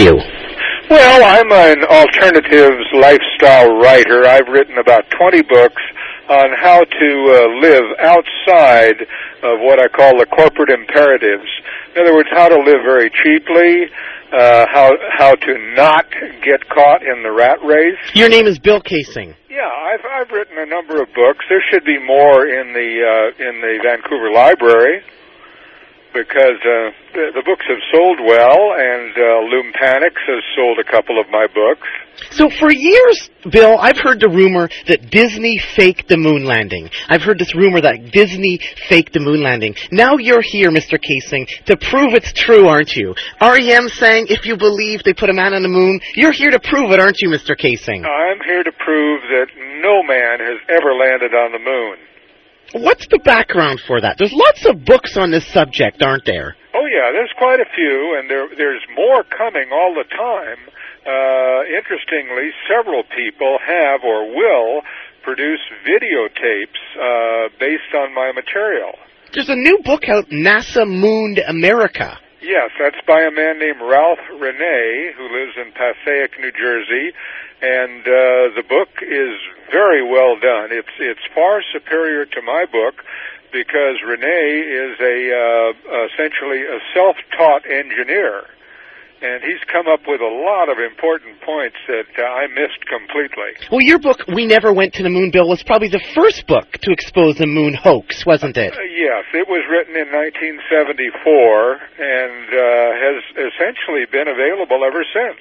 you? Well, I'm an alternatives lifestyle writer. I've written about 20 books on how to uh, live outside of what I call the corporate imperatives. In other words, how to live very cheaply, uh, how how to not get caught in the rat race. Your name is Bill Kaysing. Yeah, I've I've written a number of books. There should be more in the uh, in the Vancouver Library because uh, the, the books have sold well, and uh, Loompanics has sold a couple of my books. So for years, Bill, I've heard the rumor that Disney faked the moon landing. I've heard this rumor that Disney faked the moon landing. Now you're here, Mr. Kaysing, to prove it's true, aren't you? REM saying if you believe they put a man on the moon, you're here to prove it, aren't you, Mr. Kaysing? I'm here to prove that no man has ever landed on the moon. What's the background for that? There's lots of books on this subject, aren't there? Oh yeah, there's quite a few, and there there's more coming all the time. Uh, interestingly, several people have or will produce videotapes uh, based on my material. There's a new book out, NASA Mooned America. Yes, that's by a man named Ralph Rene, who lives in Passaic, New Jersey, and uh, the book is very well done. It's it's far superior to my book because Rene is a uh, essentially a self-taught engineer and he's come up with a lot of important points that uh, I missed completely. Well, your book, We Never Went to the Moon, Bill, was probably the first book to expose the moon hoax, wasn't it? Uh, yes, it was written in 1974 and uh, has essentially been available ever since.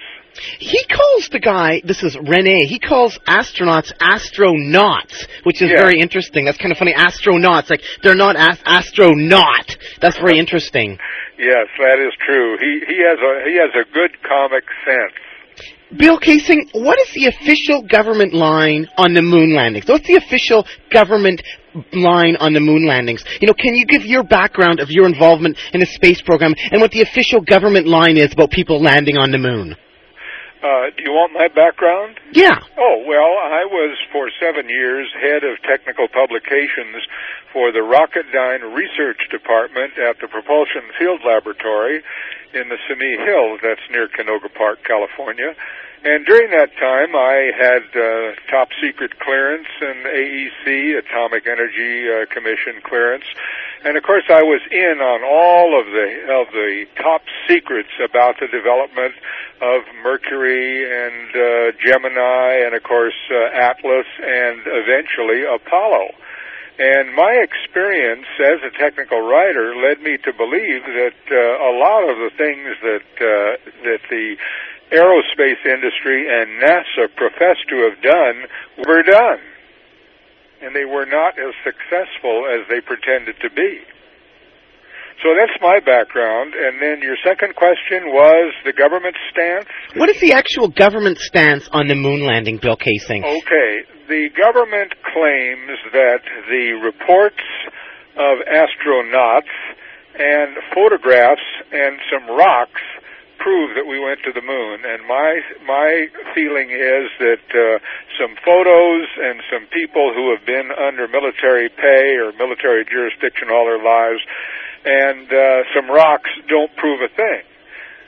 He calls the guy, this is Rene, he calls astronauts astronauts, which is Yeah. very interesting. That's kind of funny. Astronauts, like, they're not ast- astronaut. That's very interesting. Yes, that is true. He he has a he has a good comic sense. Bill Kaysing, what is the official government line on the moon landings? What's the official government line on the moon landings? You know, can you give your background of your involvement in the space program and what the official government line is about people landing on the moon? Uh, do you want my background? Yeah. Oh, well, I was for seven years head of technical publications for the Rocketdyne Research Department at the Propulsion Field Laboratory in the Simi Hills, that's near Canoga Park, California. And during that time, I had uh, top secret clearance and AEC, Atomic Energy uh, Commission clearance, and of course I was in on all of the of the top secrets about the development of Mercury and uh, Gemini, and of course uh, Atlas, and eventually Apollo. And my experience as a technical writer led me to believe that uh, a lot of the things that uh, that the aerospace industry and NASA profess to have done were done, and they were not as successful as they pretended to be. So that's my background. And then your second question was the government stance. What is the actual government stance on the moon landing, Bill Kaysing? Okay, the government claims that the reports of astronauts and photographs and some rocks prove that we went to the moon. And my my feeling is that uh, some photos and some people who have been under military pay or military jurisdiction all their lives, and uh, some rocks don't prove a thing.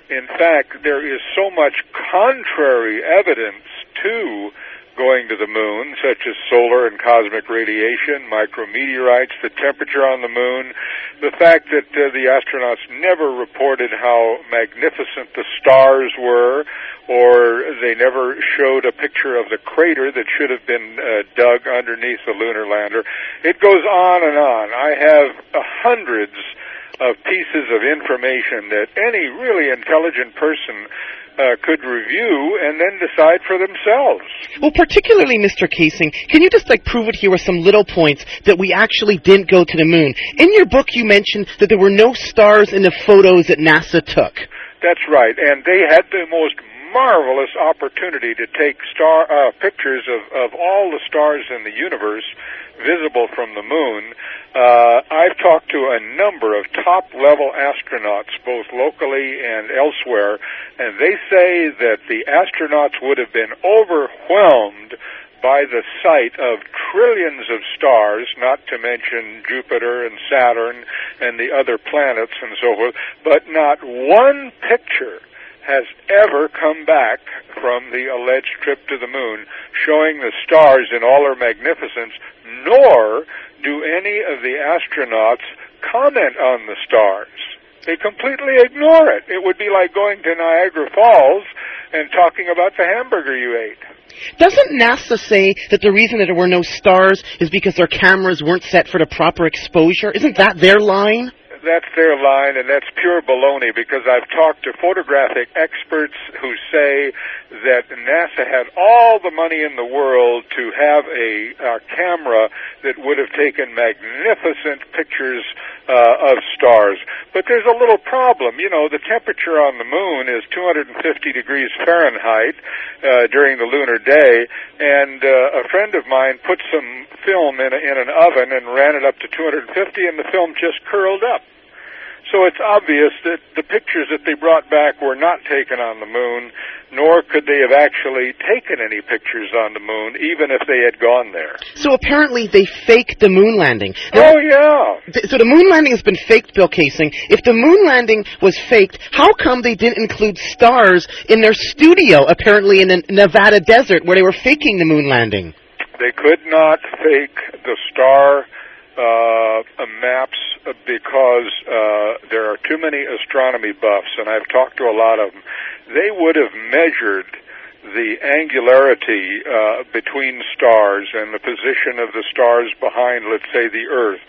In fact, there is so much contrary evidence to going to the moon, such as solar and cosmic radiation, micrometeorites, the temperature on the moon, the fact that uh, the astronauts never reported how magnificent the stars were, or they never showed a picture of the crater that should have been uh, dug underneath the lunar lander. It goes on and on. I have uh, hundreds of pieces of information that any really intelligent person uh, could review and then decide for themselves. Well, particularly, Mr. Kaysing, can you just like prove it here with some little points that we actually didn't go to the moon? In your book, you mentioned that there were no stars in the photos that NASA took. That's right, and they had the most marvelous opportunity to take star uh, pictures of, of all the stars in the universe visible from the moon. Uh, I've talked to a number of top level astronauts, both locally and elsewhere, and they say that the astronauts would have been overwhelmed by the sight of trillions of stars, not to mention Jupiter and Saturn and the other planets and so forth, but not one picture has ever come back from the alleged trip to the moon showing the stars in all their magnificence, nor do any of the astronauts comment on the stars. They completely ignore it. It would be like going to Niagara Falls and talking about the hamburger you ate. Doesn't NASA say that the reason that there were no stars is because their cameras weren't set for the proper exposure? Isn't that their line? That's their line, and that's pure baloney because I've talked to photographic experts who say that NASA had all the money in the world to have a, a camera that would have taken magnificent pictures uh, of stars. But there's a little problem. You know, the temperature on the moon is 250 degrees Fahrenheit uh, during the lunar day, and uh, a friend of mine put some film in, a, in an oven and ran it up to 250, and the film just curled up. So it's obvious that the pictures that they brought back were not taken on the moon, nor could they have actually taken any pictures on the moon, even if they had gone there. So apparently they faked the moon landing. Now, oh, yeah. Th- so the moon landing has been faked, Bill Kaysing. If the moon landing was faked, how come they didn't include stars in their studio, apparently in the Nevada desert, where they were faking the moon landing? They could not fake the star uh, maps because uh, there are too many astronomy buffs, and I've talked to a lot of them. They would have measured the angularity uh, between stars and the position of the stars behind, let's say, the Earth.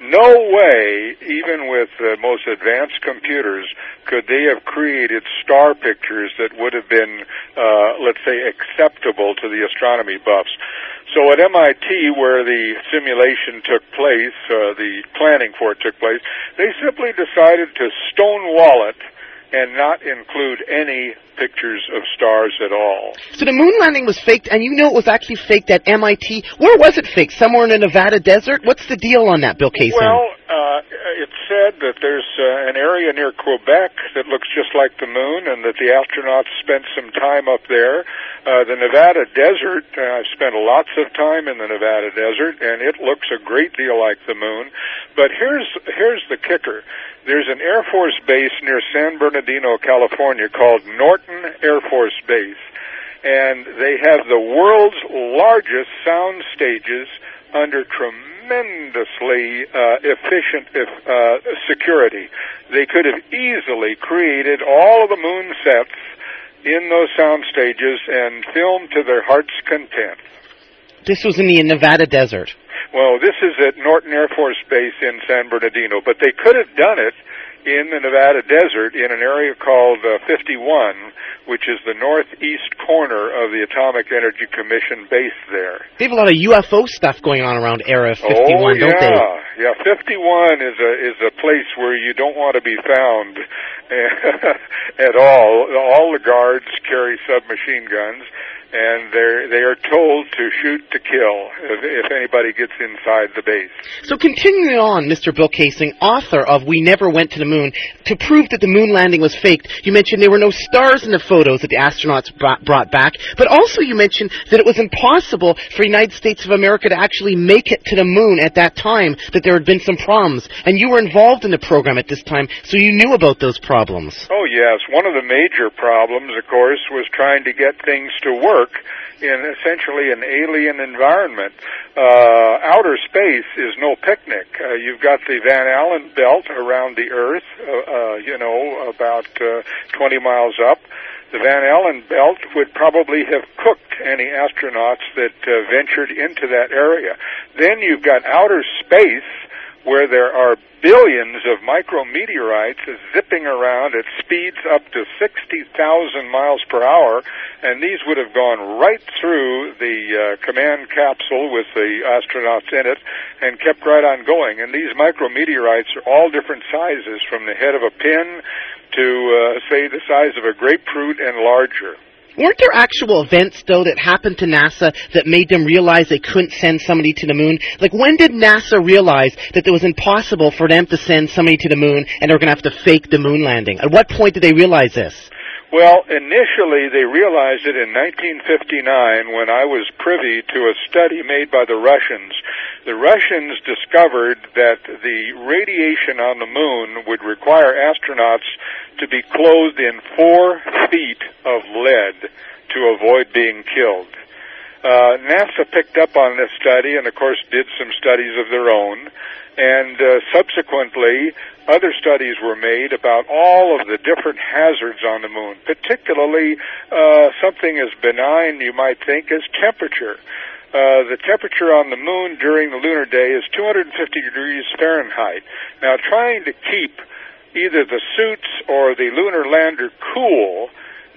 No way, even with the most advanced computers, could they have created star pictures that would have been, uh, let's say, acceptable to the astronomy buffs. So at MIT, where the simulation took place, uh, the planning for it took place, they simply decided to stonewall it and not include any pictures of stars at all. So the moon landing was faked, and you know it was actually faked at MIT. Where was it faked? Somewhere in the Nevada desert? What's the deal on that, Bill Casey? Well, uh, it's said that there's uh, an area near Quebec that looks just like the moon, and that the astronauts spent some time up there. Uh, the Nevada desert, uh, I've spent lots of time in the Nevada desert, and it looks a great deal like the moon. But here's here's the kicker there's an Air Force base near San Bernardino, California called Norton Air Force Base. And they have the world's largest sound stages under tremendously uh, efficient uh, security. They could have easily created all of the moon sets in those sound stages and filmed to their heart's content. This was in the Nevada desert. Well, this is at Norton Air Force Base in San Bernardino, but they could have done it in the Nevada desert in an area called uh, 51, which is the northeast corner of the Atomic Energy Commission base there. They have a lot of UFO stuff going on around Area 51, oh, don't yeah. they? Yeah, 51 is a is a place where you don't want to be found at all. All the guards carry submachine guns and they're they are told to shoot to kill if, if anybody gets inside the base. So continuing on, Mr. Bill Kaysing, author of We Never Went to the Moon, to prove that the moon landing was faked, you mentioned there were no stars in the photos that the astronauts brought back, but also you mentioned that it was impossible for the United States of America to actually make it to the moon at that time, that there had been some problems, and you were involved in the program at this time, so you knew about those problems. Oh yes, one of the major problems, of course, was trying to get things to work work in essentially an alien environment. Uh, outer space is no picnic. Uh, you've got the Van Allen belt around the Earth, uh, uh, you know, about uh, 20 miles up. The Van Allen belt would probably have cooked any astronauts that uh, ventured into that area. Then you've got outer space where there are billions of micrometeorites zipping around at speeds up to 60,000 miles per hour, and these would have gone right through the uh, command capsule with the astronauts in it and kept right on going. And these micrometeorites are all different sizes, from the head of a pin to, uh, say, the size of a grapefruit and larger. Weren't there actual events, though, that happened to NASA that made them realize they couldn't send somebody to the moon? Like, when did NASA realize that it was impossible for them to send somebody to the moon and they were going to have to fake the moon landing? At what point did they realize this? Well, initially they realized it in 1959 when I was privy to a study made by the Russians The Russians discovered that the radiation on the moon would require astronauts to be clothed in four feet of lead to avoid being killed. Uh, NASA picked up on this study and, of course, did some studies of their own. And uh, subsequently, other studies were made about all of the different hazards on the moon, particularly uh, something as benign, you might think, as temperature. Uh, the temperature on the moon during the lunar day is 250 degrees Fahrenheit. Now, trying to keep either the suits or the lunar lander cool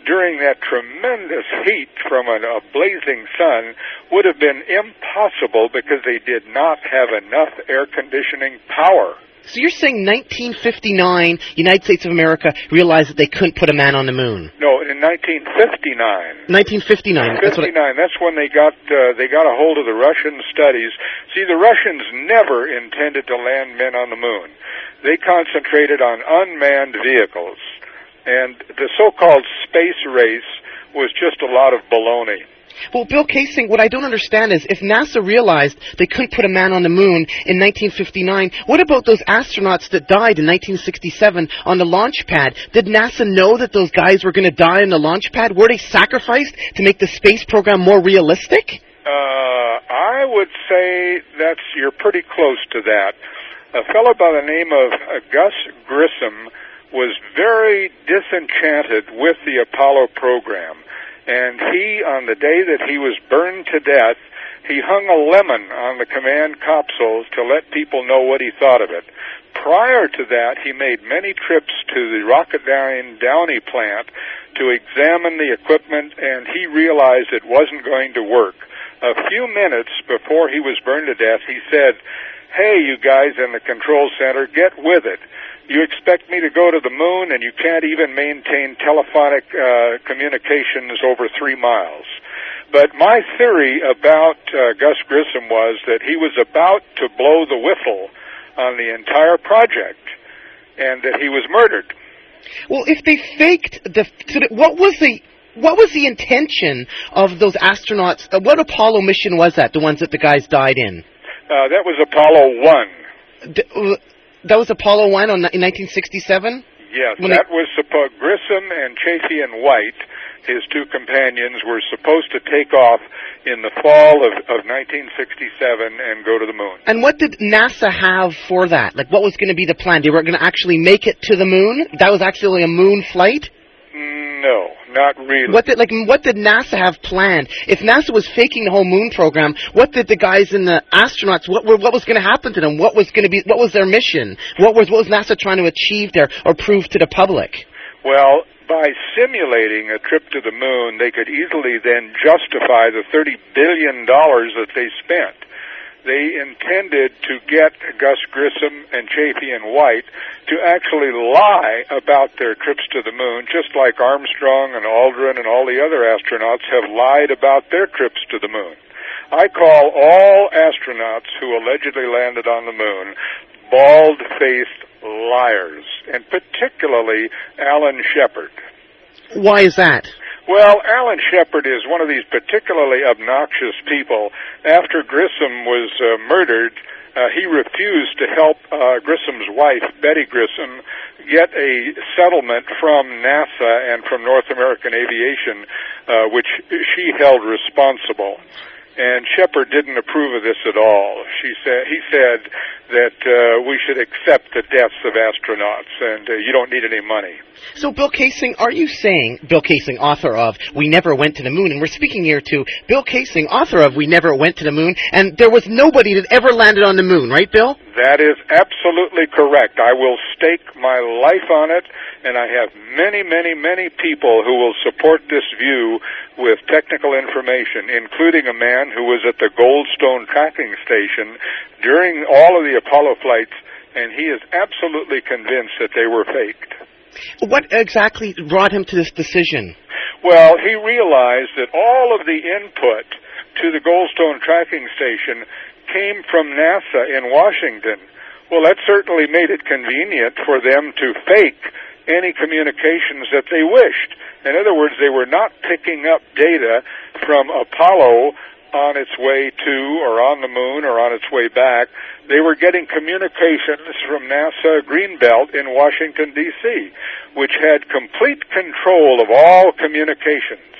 during that tremendous heat from an, a blazing sun would have been impossible because they did not have enough air conditioning power. So you're saying 1959, United States of America realized that they couldn't put a man on the moon? No, in 1959. 1959. That's, 59. That's when they got uh, they got a hold of the Russian studies. See, the Russians never intended to land men on the moon. They concentrated on unmanned vehicles, and the so-called space race was just a lot of baloney. Well, Bill Kaysing, what I don't understand is if NASA realized they couldn't put a man on the moon in 1959, what about those astronauts that died in 1967 on the launch pad? Did NASA know that those guys were going to die on the launch pad? Were they sacrificed to make the space program more realistic? Uh, I would say that's you're pretty close to that. A fellow by the name of Gus Grissom was very disenchanted with the Apollo program and he, on the day that he was burned to death, he hung a lemon on the command capsules to let people know what he thought of it. Prior to that, he made many trips to the Rocketdyne Downey plant to examine the equipment, and he realized it wasn't going to work. A few minutes before he was burned to death, he said, Hey, you guys in the control center, get with it you expect me to go to the moon and you can't even maintain telephonic uh, communications over three miles. But my theory about uh, Gus Grissom was that he was about to blow the whistle on the entire project and that he was murdered. Well, if they faked the, what was the what was the intention of those astronauts? Uh, what Apollo mission was that? The ones that the guys died in? Uh, that was Apollo One. D- uh, that was Apollo 1 on, in 1967? Yes, when that they... was supposed, Grissom and Chaffee and White, his two companions, were supposed to take off in the fall of, of 1967 and go to the moon. And what did NASA have for that? Like, what was going to be the plan? They were going to actually make it to the moon? That was actually a moon flight? Mm, no, not really. What did like what did NASA have planned? If NASA was faking the whole moon program, what did the guys in the astronauts what were what was going to happen to them? What was going to be what was their mission? What was what was NASA trying to achieve there or prove to the public? Well, by simulating a trip to the moon, they could easily then justify the 30 billion dollars that they spent they intended to get Gus Grissom and Chaffee and White to actually lie about their trips to the moon, just like Armstrong and Aldrin and all the other astronauts have lied about their trips to the moon. I call all astronauts who allegedly landed on the moon bald-faced liars, and particularly Alan Shepard. Why is that? Well, Alan Shepard is one of these particularly obnoxious people. After Grissom was uh, murdered, uh, he refused to help uh, Grissom's wife, Betty Grissom, get a settlement from NASA and from North American Aviation, uh, which she held responsible and Shepard didn't approve of this at all. She said he said that uh, we should accept the deaths of astronauts, and uh, you don't need any money. So, Bill Kaysing, are you saying Bill Kaysing, author of "We Never Went to the Moon," and we're speaking here to Bill Kaysing, author of "We Never Went to the Moon," and there was nobody that ever landed on the moon, right, Bill? That is absolutely correct. I will stake my life on it, and I have many, many, many people who will support this view with technical information, including a man who was at the Goldstone tracking station during all of the Apollo flights, and he is absolutely convinced that they were faked. What exactly brought him to this decision? Well, he realized that all of the input to the Goldstone tracking station came from NASA in Washington. Well, that certainly made it convenient for them to fake any communications that they wished. In other words, they were not picking up data from Apollo on its way to or on the moon or on its way back, they were getting communications from NASA Greenbelt in Washington, D.C., which had complete control of all communications.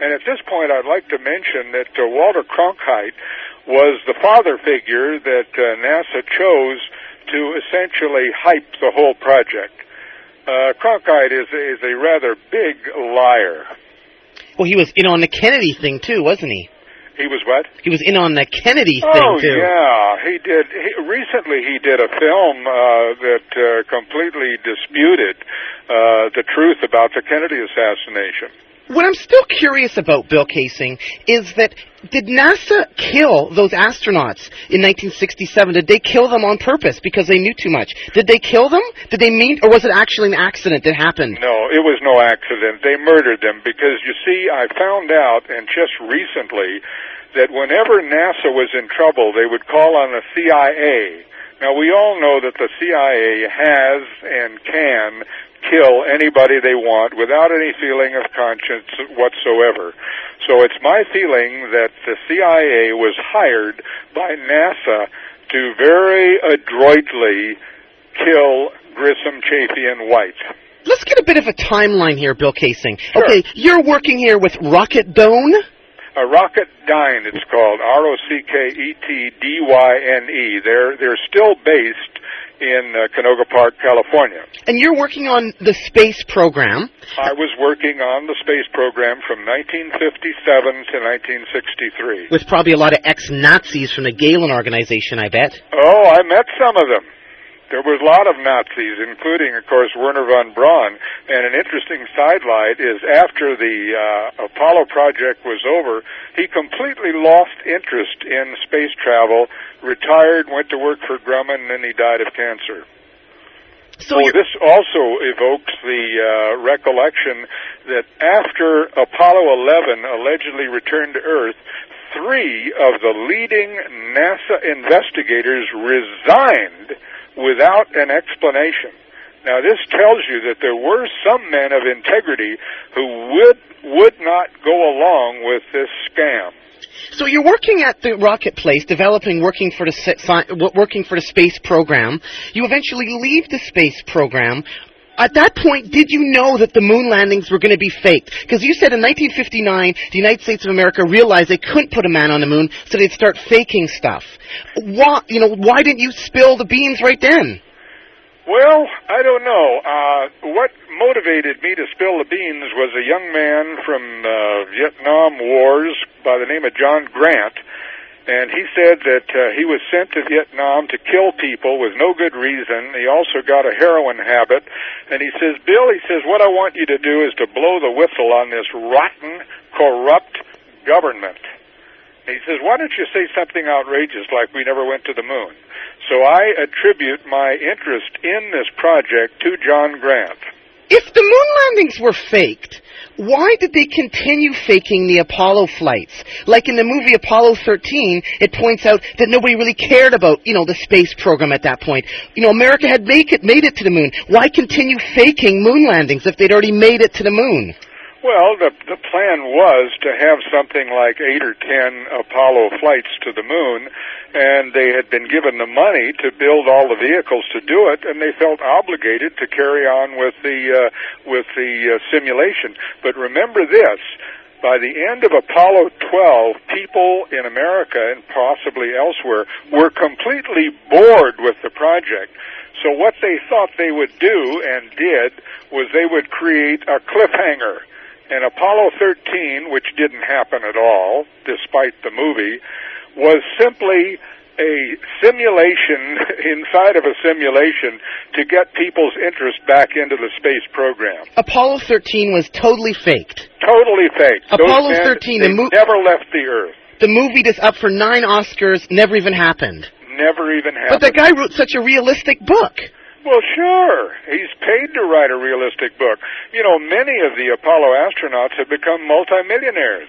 And at this point, I'd like to mention that uh, Walter Cronkite was the father figure that uh, NASA chose to essentially hype the whole project. Uh, Cronkite is, is a rather big liar. Well, he was in on the Kennedy thing too, wasn't he? He was what? He was in on the Kennedy oh, thing too. yeah, he did. He, recently, he did a film uh, that uh, completely disputed uh, the truth about the Kennedy assassination. What I'm still curious about, Bill Kaysing, is that did NASA kill those astronauts in 1967? Did they kill them on purpose because they knew too much? Did they kill them? Did they mean, or was it actually an accident that happened? No, it was no accident. They murdered them because you see, I found out, and just recently, that whenever NASA was in trouble, they would call on the CIA. Now we all know that the CIA has and can kill anybody they want without any feeling of conscience whatsoever. So it's my feeling that the CIA was hired by NASA to very adroitly kill Grissom, Chaffee, and White. Let's get a bit of a timeline here, Bill Kaysing. Sure. Okay, you're working here with Rocketdyne. A Rocketdyne, it's called R O C K E T D Y N E. They're they're still based in uh, Canoga Park, California. And you're working on the space program. I was working on the space program from 1957 to 1963. With probably a lot of ex-Nazis from the Gehlen organization, I bet. Oh, I met some of them. There was a lot of Nazis, including, of course, Wernher von Braun. And an interesting sidelight is after the uh, Apollo project was over, he completely lost interest in space travel, retired, went to work for Grumman, and then he died of cancer. So Oh, this also evokes the uh, recollection that after Apollo 11 allegedly returned to Earth, three of the leading NASA investigators resigned without an explanation. Now, this tells you that there were some men of integrity who would would not go along with this scam. so you're working at the rocket place, developing, working for the working for the space program. You eventually leave the space program. At that point, did you know that the moon landings were going to be faked? Because you said in 1959, the United States of America realized they couldn't put a man on the moon, so they'd start faking stuff. Why, you know, why didn't you spill the beans right then? Well, I don't know. Uh, what motivated me to spill the beans was a young man from uh, Vietnam Wars by the name of John Grant, and he said that uh, he was sent to Vietnam to kill people with no good reason. He also got a heroin habit, and he says, Bill, he says, what I want you to do is to blow the whistle on this rotten, corrupt government. And he says, why don't you say something outrageous like we never went to the moon? So I attribute my interest in this project to John Grant. If the moon landings were faked, why did they continue faking the Apollo flights? Like in the movie Apollo 13, it points out that nobody really cared about, you know, the space program at that point. You know, America had make it, made it to the moon. Why continue faking moon landings if they'd already made it to the moon? Well, the the plan was to have something like eight or ten Apollo flights to the moon, and they had been given the money to build all the vehicles to do it, and they felt obligated to carry on with the uh, with the uh, simulation. But remember this. By the end of Apollo 12, people in America and possibly elsewhere were completely bored with the project. So what they thought they would do and did was they would create a cliffhanger. And Apollo 13, which didn't happen at all, despite the movie, was simply a simulation inside of a simulation to get people's interest back into the space program. Apollo 13 was totally faked. Totally faked. Apollo men, 13, they the mo- never left the Earth. The movie that's up for nine Oscars never even happened. Never even happened. But the guy wrote such a realistic book. Well, sure. He's paid to write a realistic book. You know, many of the Apollo astronauts have become multimillionaires.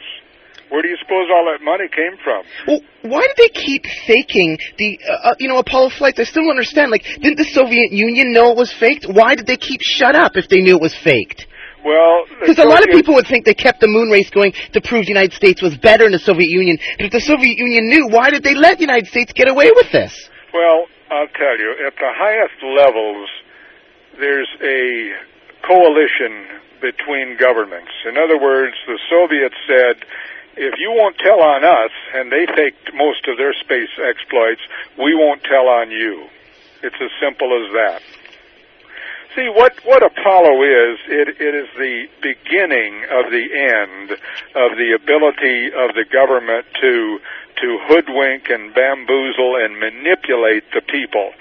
Where do you suppose all that money came from? Well, why did they keep faking the, uh, uh, you know, Apollo flights? I still don't understand. Like, didn't the Soviet Union know it was faked? Why did they keep shut up if they knew it was faked? Well, Because a lot of people would think they kept the moon race going to prove the United States was better than the Soviet Union. But if the Soviet Union knew, why did they let the United States get away with this? Well, I'll tell you, at the highest levels, there's a coalition between governments. In other words, the Soviets said, if you won't tell on us, and they faked most of their space exploits, we won't tell on you. It's as simple as that. See, what, what Apollo is, it, it is the beginning of the end of the ability of the government to, to hoodwink and bamboozle and manipulate the people.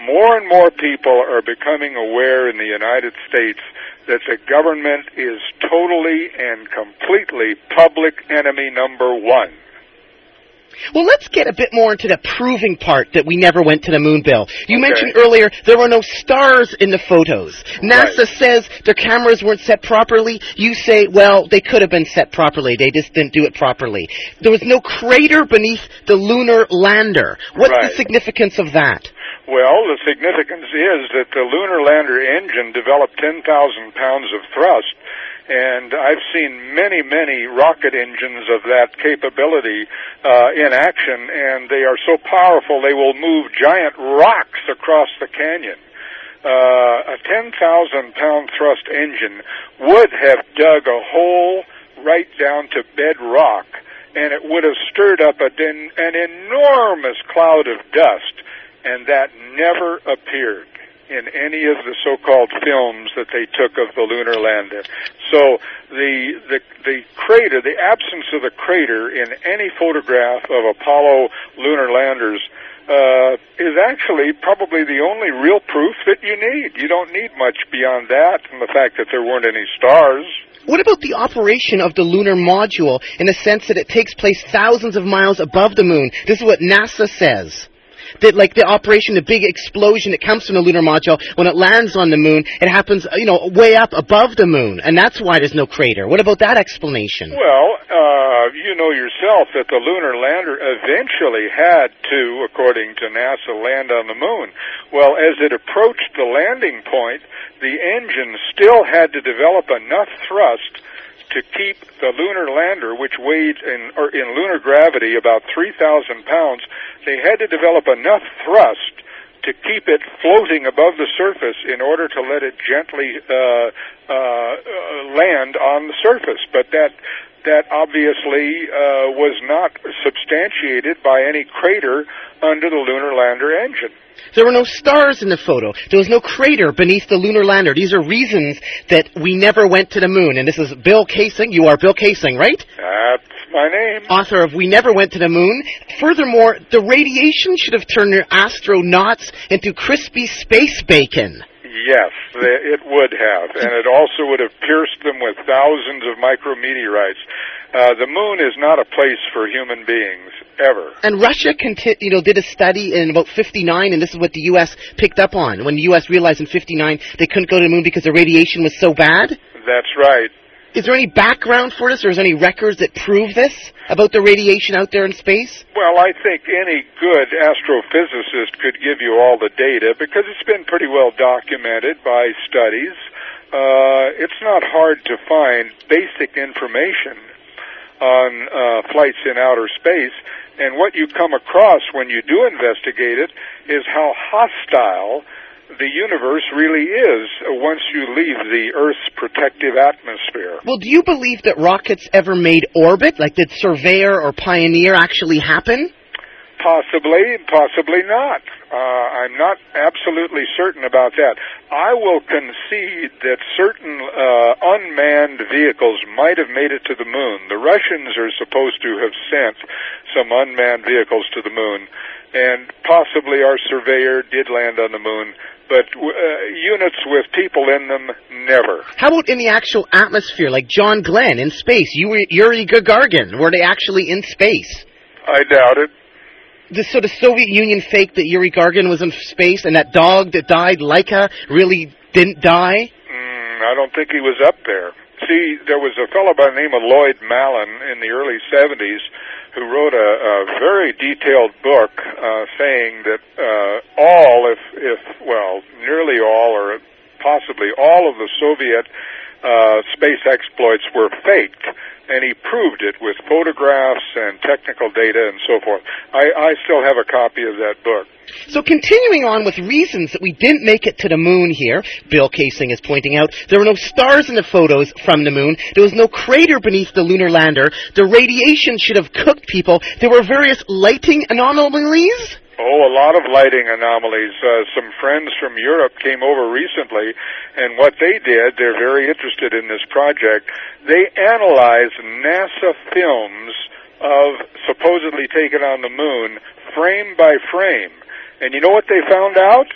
More and more people are becoming aware in the United States that the government is totally and completely public enemy number one. Well, let's get a bit more into the proving part that we never went to the moon, Bill. You Okay. mentioned earlier there were no stars in the photos. NASA Right. says their cameras weren't set properly. You say, well, they could have been set properly. They just didn't do it properly. There was no crater beneath the lunar lander. What's the significance of that? Well, the significance is that the lunar lander engine developed 10,000 pounds of thrust, and I've seen many, many rocket engines of that capability uh, in action, and they are so powerful they will move giant rocks across the canyon. Uh, a 10,000 pound thrust engine would have dug a hole right down to bedrock, and it would have stirred up a, an enormous cloud of dust and that never appeared in any of the so-called films that they took of the lunar lander. So the the the crater, the absence of the crater in any photograph of Apollo lunar landers uh, is actually probably the only real proof that you need. You don't need much beyond that, and the fact that there weren't any stars. What about the operation of the lunar module in the sense that it takes place thousands of miles above the moon? This is what NASA says. That like the operation, the big explosion that comes from the lunar module, when it lands on the moon, it happens, you know, way up above the moon, and that's why there's no crater. What about that explanation? Well, uh, you know yourself that the lunar lander eventually had to, according to NASA, land on the moon. Well, as it approached the landing point, the engine still had to develop enough thrust to keep the lunar lander, which weighed in, or in lunar gravity about 3,000 pounds, they had to develop enough thrust to keep it floating above the surface in order to let it gently uh, uh, uh, land on the surface. But that that obviously uh, was not substantiated by any crater under the lunar lander engine. There were no stars in the photo. There was no crater beneath the lunar lander. These are reasons that we never went to the moon. And this is Bill Kaysing. You are Bill Kaysing, right? That's my name. Author of We Never Went to the Moon. Furthermore, the radiation should have turned astronauts into crispy space bacon. Yes, it would have, and it also would have pierced them with thousands of micrometeorites. Uh, the moon is not a place for human beings ever. And Russia, conti- you know, did a study in about 59, and this is what the U.S. picked up on. When the U.S. realized in 59 they couldn't go to the moon because the radiation was so bad. That's right. Is there any background for this, or is there any records that prove this about the radiation out there in space? Well, I think any good astrophysicist could give you all the data because it's been pretty well documented by studies. Uh, it's not hard to find basic information on uh, flights in outer space, and what you come across when you do investigate it is how hostile the universe really is once you leave the Earth's protective atmosphere. Well, do you believe that rockets ever made orbit? Like, did Surveyor or Pioneer actually happen? Possibly, possibly not. Uh, I'm not absolutely certain about that. I will concede that certain uh, unmanned vehicles might have made it to the moon. The Russians are supposed to have sent some unmanned vehicles to the moon, and possibly our surveyor did land on the moon. But uh, units with people in them, never. How about in the actual atmosphere, like John Glenn in space, Yuri, Yuri Gagarin? Were they actually in space? I doubt it. The, so the Soviet Union faked that Yuri Gagarin was in space, and that dog that died, Laika, really didn't die? Mm, I don't think he was up there. See, there was a fellow by the name of Lloyd Mallan in the early 70s who wrote a, a very detailed book uh, saying that uh, all, if, if, well, nearly all, or possibly all of the Soviet uh, space exploits were faked. And he proved it with photographs and technical data and so forth. I, I still have a copy of that book. So continuing on with reasons that we didn't make it to the moon here, Bill Kaysing is pointing out, there were no stars in the photos from the moon, there was no crater beneath the lunar lander, the radiation should have cooked people, there were various lighting anomalies, Oh, a lot of lighting anomalies. Uh, some friends from Europe came over recently, and what they did, they're very interested in this project. They analyzed NASA films of supposedly taken on the moon, frame by frame. And you know what they found out?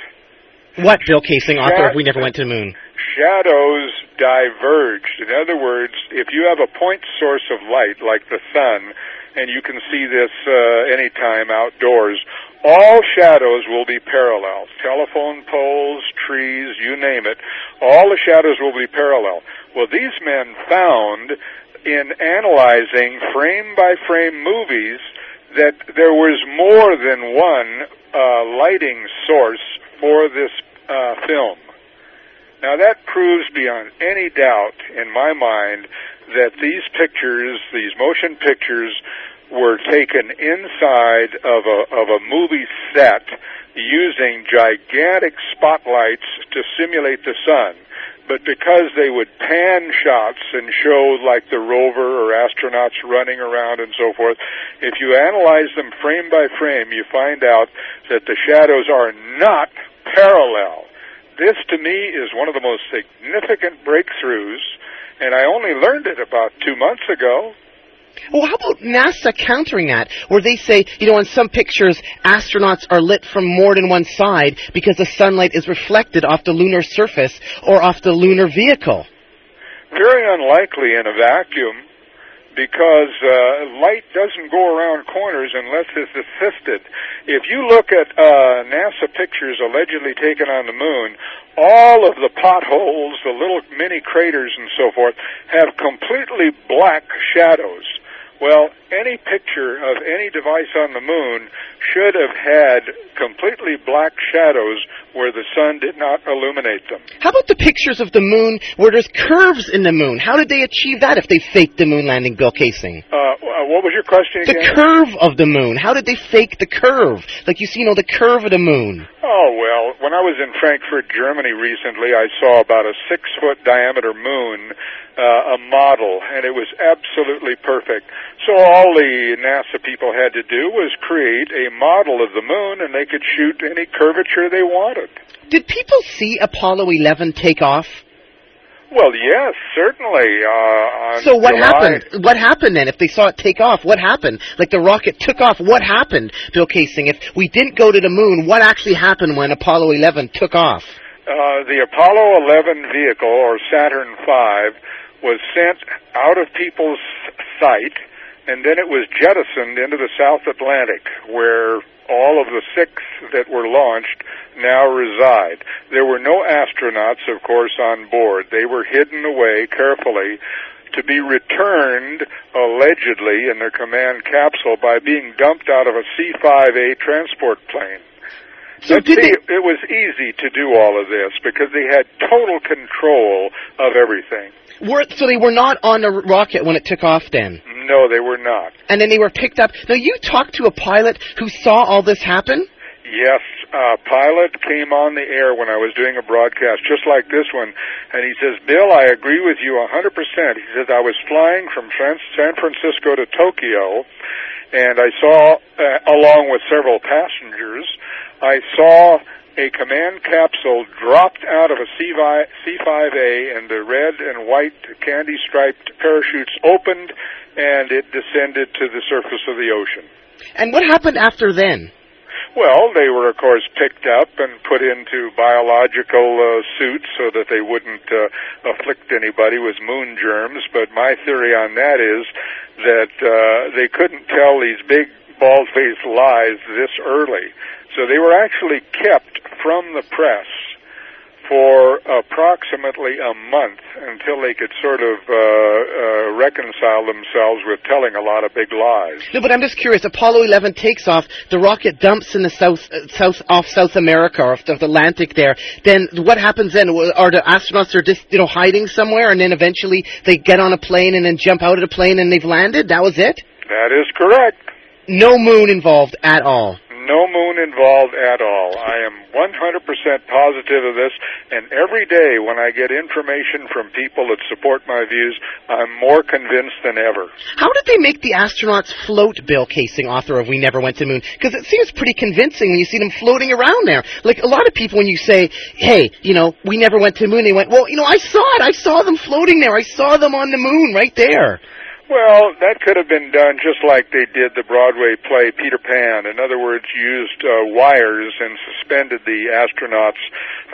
What, Bill Kaysing, author of We Never Went to the Moon? Shadows diverged. In other words, if you have a point source of light, like the sun, and you can see this uh, anytime outdoors, all shadows will be parallel. Telephone poles, trees, you name it. All the shadows will be parallel. Well, these men found in analyzing frame by frame movies that there was more than one uh, lighting source for this uh, film. Now that proves beyond any doubt in my mind that these pictures, these motion pictures, were taken inside of a of a movie set using gigantic spotlights to simulate the sun. But because they would pan shots and show like the rover or astronauts running around and so forth, if you analyze them frame by frame, you find out that the shadows are not parallel. This to me is one of the most significant breakthroughs, and I only learned it about two months ago. Well, how about NASA countering that, where they say, you know, in some pictures, astronauts are lit from more than one side because the sunlight is reflected off the lunar surface or off the lunar vehicle? Very unlikely in a vacuum because uh, light doesn't go around corners unless it's assisted. If you look at uh, NASA pictures allegedly taken on the moon, all of the potholes, the little mini craters and so forth, have completely black shadows. Well, any picture of any device on the moon should have had completely black shadows where the sun did not illuminate them. How about the pictures of the moon where there's curves in the moon? How did they achieve that if they faked the moon landing, Bill Kaysing? Uh, what was your question again? The curve of the moon. How did they fake the curve? Like you see, you know, the curve of the moon. Oh, well, when I was in Frankfurt, Germany recently, I saw about a six foot diameter moon, uh, a model, and it was absolutely perfect. So all the NASA people had to do was create a model of the moon, and they could shoot any curvature they wanted. Did people see Apollo 11 take off? Well, yes, certainly. Uh, so what July... happened? What happened then? If they saw it take off, what happened? Like the rocket took off, what happened, Bill Kaysing? If we didn't go to the moon, what actually happened when Apollo 11 took off? Uh, the Apollo 11 vehicle, or Saturn V, was sent out of people's sight, and then it was jettisoned into the South Atlantic, where all of the six that were launched now reside. There were no astronauts, of course, on board. They were hidden away carefully to be returned, allegedly, in their command capsule by being dumped out of a C-5A transport plane. So did see, they... it was easy to do all of this because they had total control of everything. Were, so they were not on the rocket when it took off then? No, they were not. And then they were picked up. Now, you talked to a pilot who saw all this happen? Yes, a pilot came on the air when I was doing a broadcast just like this one, and he says, Bill, I agree with you a 100%. He says, I was flying from San Francisco to Tokyo, and I saw, uh, along with several passengers, I saw a command capsule dropped out of a C5A and the red and white candy striped parachutes opened and it descended to the surface of the ocean. And what happened after then? Well, they were, of course, picked up and put into biological uh, suits so that they wouldn't uh, afflict anybody with moon germs. But my theory on that is that uh, they couldn't tell these big bald-faced lies this early. So they were actually kept from the press for approximately a month until they could sort of uh, uh, reconcile themselves with telling a lot of big lies. No, but I'm just curious. Apollo 11 takes off. The rocket dumps in the south, uh, south off South America off the Atlantic there. Then what happens then? Are the astronauts are just you know hiding somewhere, and then eventually they get on a plane and then jump out of the plane and they've landed? That was it. That is correct. No moon involved at all. No moon involved at all. I am 100% positive of this, and every day when I get information from people that support my views, I'm more convinced than ever. How did they make the astronauts float, Bill Kaysing, author of We Never Went to Moon? Because it seems pretty convincing when you see them floating around there. Like a lot of people, when you say, hey, you know, we never went to the moon, they went, well, you know, I saw it. I saw them floating there. I saw them on the moon right there. Well, that could have been done just like they did the Broadway play Peter Pan. In other words, used uh, wires and suspended the astronauts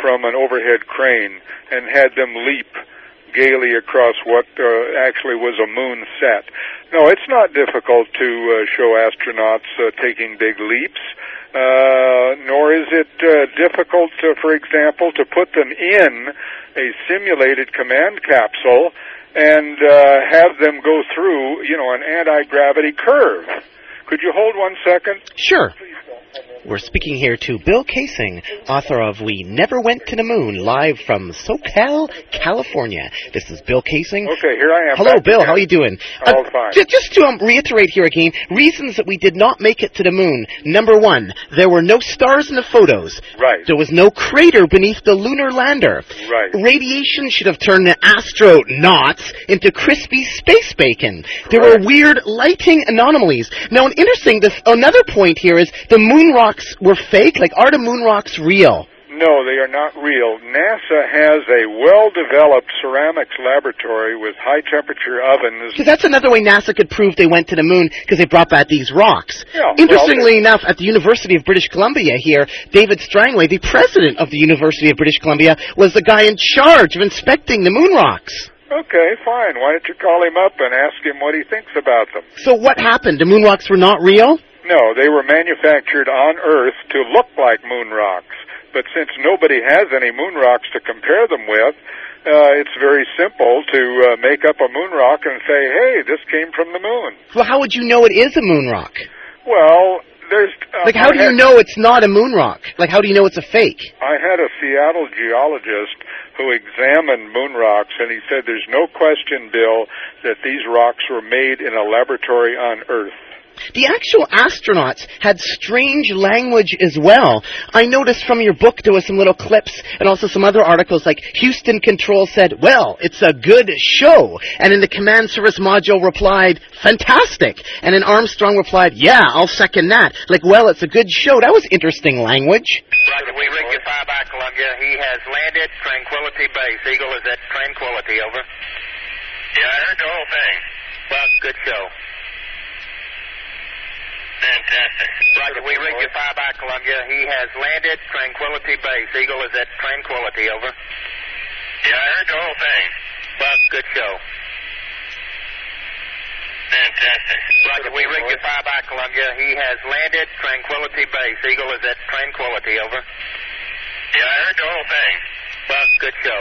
from an overhead crane and had them leap gaily across what uh, actually was a moon set. No, it's not difficult to uh, show astronauts uh, taking big leaps. Uh, nor is it uh, difficult, to, for example, to put them in a simulated command capsule and uh, have them go through, you know, an anti-gravity curve. Could you hold one second? Sure. We're speaking here to Bill Kaysing, author of We Never Went to the Moon, live from SoCal, California. This is Bill Kaysing. Okay, here I am. Hello, Bill. How are you doing? All uh, fine. J- just to um, reiterate here again, reasons that we did not make it to the moon. Number one, there were no stars in the photos. Right. There was no crater beneath the lunar lander. Right. Radiation should have turned the astronauts into crispy space bacon. There were weird lighting anomalies. Now, interesting, this, another point here is the moon rocks were fake? Like, are the moon rocks real? No, they are not real. NASA has a well-developed ceramics laboratory with high-temperature ovens. Because that's another way NASA could prove they went to the moon because they brought back these rocks. Yeah, Interestingly well, enough, at the University of British Columbia here, David Strangway, the president of the University of British Columbia, was the guy in charge of inspecting the moon rocks. Okay, fine. Why don't you call him up and ask him what he thinks about them? So what happened? The moon rocks were not real? No, they were manufactured on Earth to look like moon rocks. But since nobody has any moon rocks to compare them with, uh, it's very simple to uh, make up a moon rock and say, hey, this came from the moon. Well, how would you know it is a moon rock? Well, there's... Uh, like, how I do had, you know it's not a moon rock? Like, how do you know it's a fake? I had a Seattle geologist who examined moon rocks, and he said there's no question, Bill, that these rocks were made in a laboratory on Earth. The actual astronauts had strange language as well. I noticed from your book there was some little clips and also some other articles like Houston Control said, well, it's a good show. And in the command service module replied, fantastic. And then Armstrong replied, yeah, I'll second that. Like, well, it's a good show. That was interesting language. Roger, we rig your fire back, Columbia. He has landed Tranquility Base. Eagle is at Tranquility, over. Yeah, I heard the whole thing. Well, good show. Fantastic. Roger, we your fire by Columbia. He has landed Tranquility Base. Eagle is at Tranquility, over. Yeah, I heard the whole thing. Well, good show. Fantastic. Roger, we rigged your fire by Columbia. He has landed Tranquility Base. Eagle is at Tranquility, over. Yeah, I heard the whole thing. Well, good show.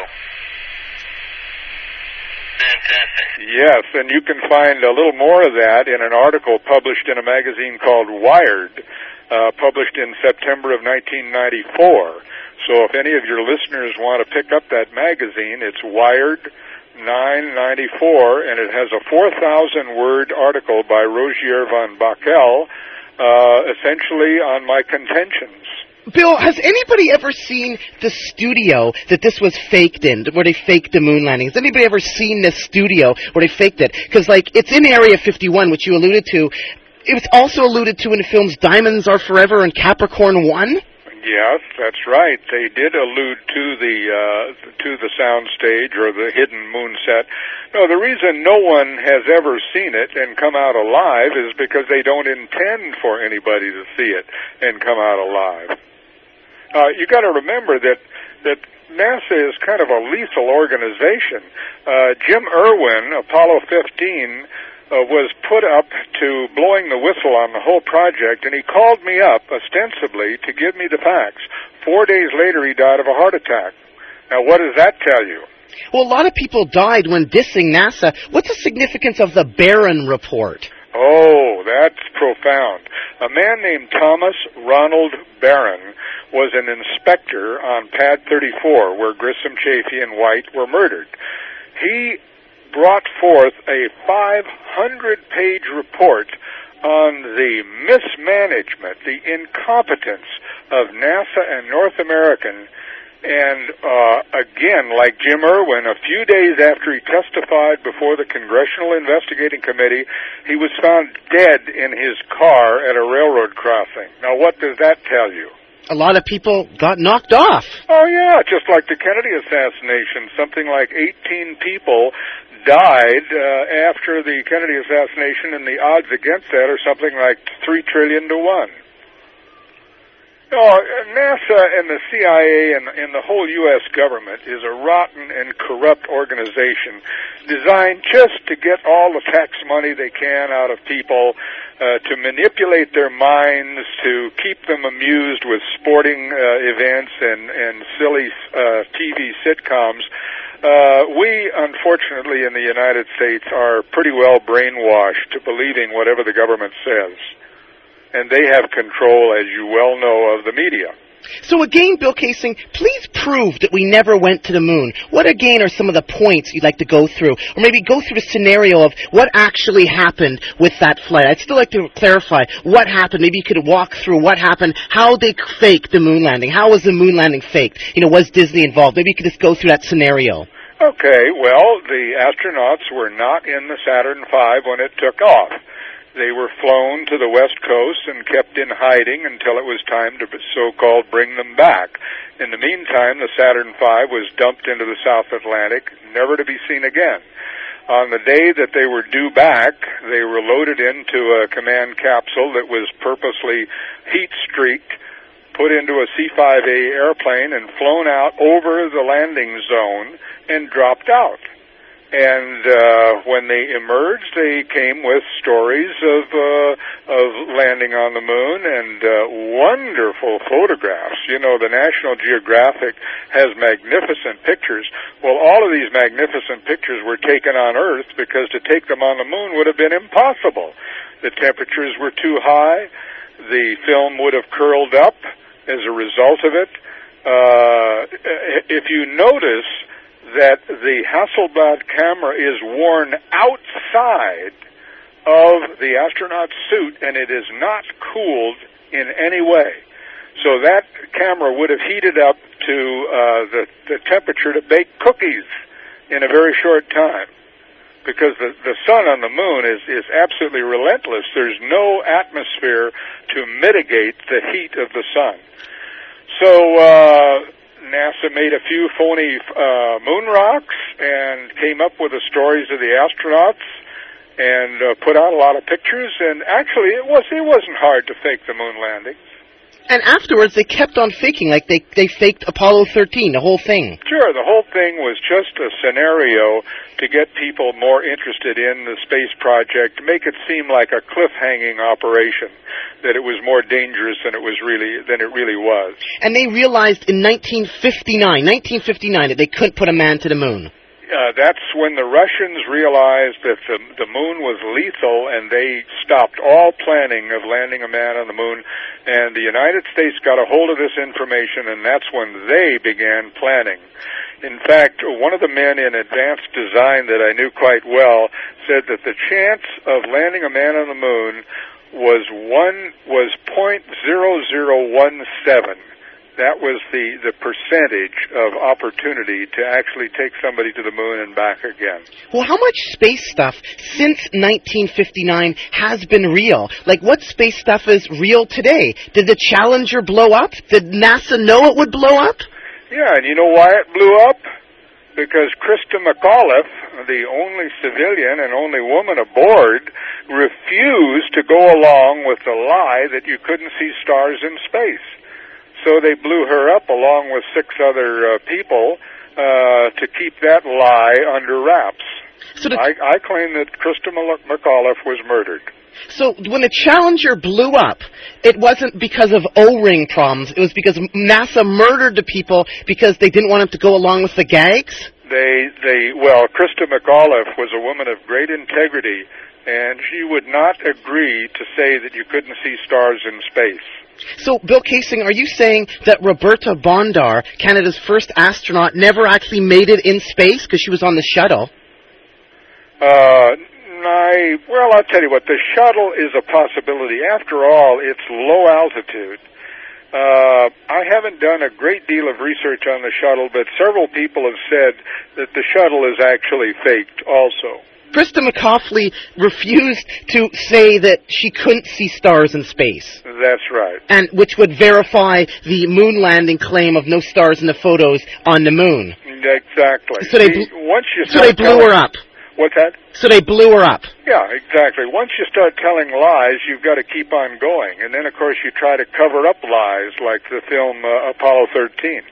Fantastic. Yes, and you can find a little more of that in an article published in a magazine called Wired, uh, published in September of 1994. So if any of your listeners want to pick up that magazine, it's Wired 994, and it has a 4,000 word article by Rogier van Bakel, uh, essentially on my contentions. Bill, has anybody ever seen the studio that this was faked in, where they faked the moon landing? Has anybody ever seen this studio where they faked it? Because, like, it's in Area 51, which you alluded to. It was also alluded to in the films Diamonds Are Forever and Capricorn 1. Yes, that's right. They did allude to the uh, to the sound stage or the hidden moon set. No, the reason no one has ever seen it and come out alive is because they don't intend for anybody to see it and come out alive. Uh, you got to remember that that NASA is kind of a lethal organization. Uh, Jim Irwin, Apollo 15, uh, was put up to blowing the whistle on the whole project, and he called me up ostensibly to give me the facts. Four days later, he died of a heart attack. Now, what does that tell you? Well, a lot of people died when dissing NASA. What's the significance of the Baron report? Oh, that's profound. A man named Thomas Ronald Baron was an inspector on Pad 34 where Grissom, Chaffee, and White were murdered. He brought forth a 500 page report on the mismanagement, the incompetence of NASA and North American and uh, again, like Jim Irwin, a few days after he testified before the Congressional Investigating Committee, he was found dead in his car at a railroad crossing. Now, what does that tell you? A lot of people got knocked off. Oh, yeah, just like the Kennedy assassination. Something like 18 people died uh, after the Kennedy assassination, and the odds against that are something like 3 trillion to 1. Oh, NASA and the CIA and, and the whole U.S. government is a rotten and corrupt organization designed just to get all the tax money they can out of people, uh, to manipulate their minds, to keep them amused with sporting uh, events and, and silly uh, TV sitcoms. Uh, we, unfortunately, in the United States, are pretty well brainwashed to believing whatever the government says and they have control, as you well know, of the media. So again, Bill Kaysing, please prove that we never went to the moon. What again are some of the points you'd like to go through? Or maybe go through the scenario of what actually happened with that flight. I'd still like to clarify what happened. Maybe you could walk through what happened, how they faked the moon landing. How was the moon landing faked? You know, was Disney involved? Maybe you could just go through that scenario. Okay, well, the astronauts were not in the Saturn V when it took off. They were flown to the west coast and kept in hiding until it was time to so-called bring them back. In the meantime, the Saturn V was dumped into the South Atlantic, never to be seen again. On the day that they were due back, they were loaded into a command capsule that was purposely heat streaked, put into a C-5A airplane and flown out over the landing zone and dropped out. And uh, when they emerged, they came with stories of uh, of landing on the moon and uh, wonderful photographs. You know, the National Geographic has magnificent pictures. Well, all of these magnificent pictures were taken on Earth because to take them on the moon would have been impossible. The temperatures were too high. The film would have curled up as a result of it. Uh, if you notice that the Hasselblad camera is worn outside of the astronaut suit and it is not cooled in any way. So that camera would have heated up to uh, the, the temperature to bake cookies in a very short time because the, the sun on the moon is, is absolutely relentless. There's no atmosphere to mitigate the heat of the sun. So uh, NASA made a few phony uh, moon rocks and came up with the stories of the astronauts and uh, put out a lot of pictures. And actually, it was it wasn't hard to fake the moon landings. And afterwards, they kept on faking, like they they faked Apollo 13, the whole thing. Sure, the whole thing was just a scenario to get people more interested in the space project, make it seem like a cliff-hanging operation, that it was more dangerous than it was really than it really was. And they realized in 1959, 1959, that they couldn't put a man to the moon uh, that's when the Russians realized that the, the moon was lethal and they stopped all planning of landing a man on the moon. And the United States got a hold of this information and that's when they began planning. In fact, one of the men in advanced design that I knew quite well said that the chance of landing a man on the moon was one was point zero zero one seven that was the, the percentage of opportunity to actually take somebody to the moon and back again. Well, how much space stuff since 1959 has been real? Like, what space stuff is real today? Did the Challenger blow up? Did NASA know it would blow up? Yeah, and you know why it blew up? Because Christa McAuliffe, the only civilian and only woman aboard, refused to go along with the lie that you couldn't see stars in space so they blew her up along with six other uh, people uh, to keep that lie under wraps. So I, I claim that Christa McAuliffe was murdered. So when the Challenger blew up, it wasn't because of O-ring problems. It was because NASA murdered the people because they didn't want them to go along with the gags. They, they, well, Christa McAuliffe was a woman of great integrity, and she would not agree to say that you couldn't see stars in space. So, Bill Kaysing, are you saying that Roberta Bondar, Canada's first astronaut, never actually made it in space because she was on the shuttle? Uh, I, well, I'll tell you what, the shuttle is a possibility. After all, it's low altitude. Uh, I haven't done a great deal of research on the shuttle, but several people have said that the shuttle is actually faked also. Christa McAuliffe refused to say that she couldn't see stars in space. That's right. And which would verify the moon landing claim of no stars in the photos on the moon. Exactly. So they, See, once you so they blew her up. What's that? So they blew her up. Yeah, exactly. Once you start telling lies, you've got to keep on going. And then, of course, you try to cover up lies like the film uh, Apollo 13.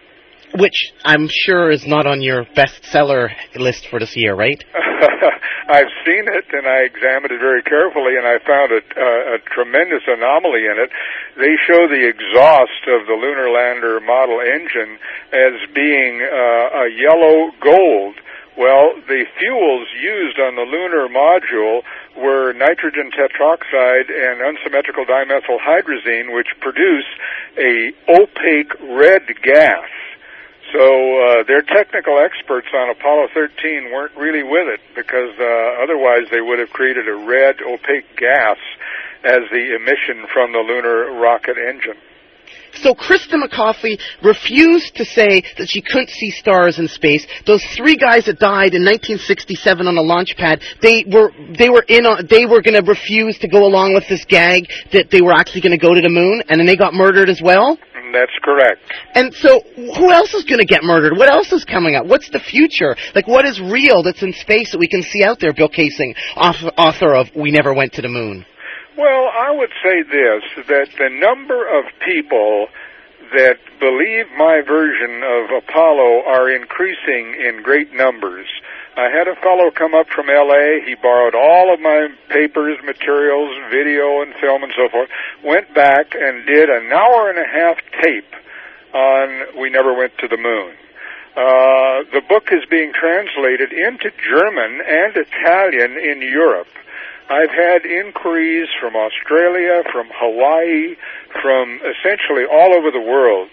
Which I'm sure is not on your bestseller list for this year, right? I've seen it and I examined it very carefully and I found a, a, a tremendous anomaly in it. They show the exhaust of the lunar lander model engine as being uh, a yellow gold. Well, the fuels used on the lunar module were nitrogen tetroxide and unsymmetrical dimethyl hydrazine, which produce a opaque red gas. So uh, their technical experts on Apollo 13 weren't really with it because uh, otherwise they would have created a red opaque gas as the emission from the lunar rocket engine. So Christa McAuliffe refused to say that she couldn't see stars in space. Those three guys that died in 1967 on the launch pad, they were they were in on, they were going to refuse to go along with this gag that they were actually going to go to the moon, and then they got murdered as well. That's correct. And so, who else is going to get murdered? What else is coming up? What's the future? Like, what is real that's in space that we can see out there? Bill Kaysing, author, author of "We Never Went to the Moon." Well, I would say this, that the number of people that believe my version of Apollo are increasing in great numbers. I had a fellow come up from LA, he borrowed all of my papers, materials, video and film and so forth, went back and did an hour and a half tape on We Never Went to the Moon. Uh, the book is being translated into German and Italian in Europe. I've had inquiries from Australia, from Hawaii, from essentially all over the world,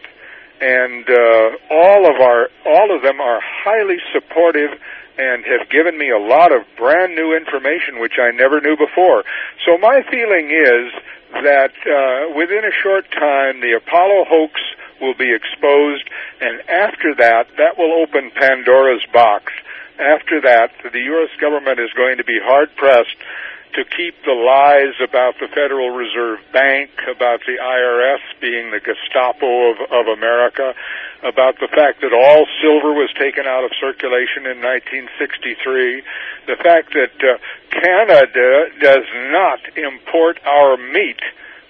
and uh, all of our all of them are highly supportive and have given me a lot of brand new information which I never knew before. So my feeling is that uh, within a short time the Apollo hoax will be exposed, and after that, that will open Pandora's box. After that, the U.S. government is going to be hard pressed to keep the lies about the Federal Reserve Bank, about the IRS being the Gestapo of, of America, about the fact that all silver was taken out of circulation in 1963, the fact that uh, Canada does not import our meat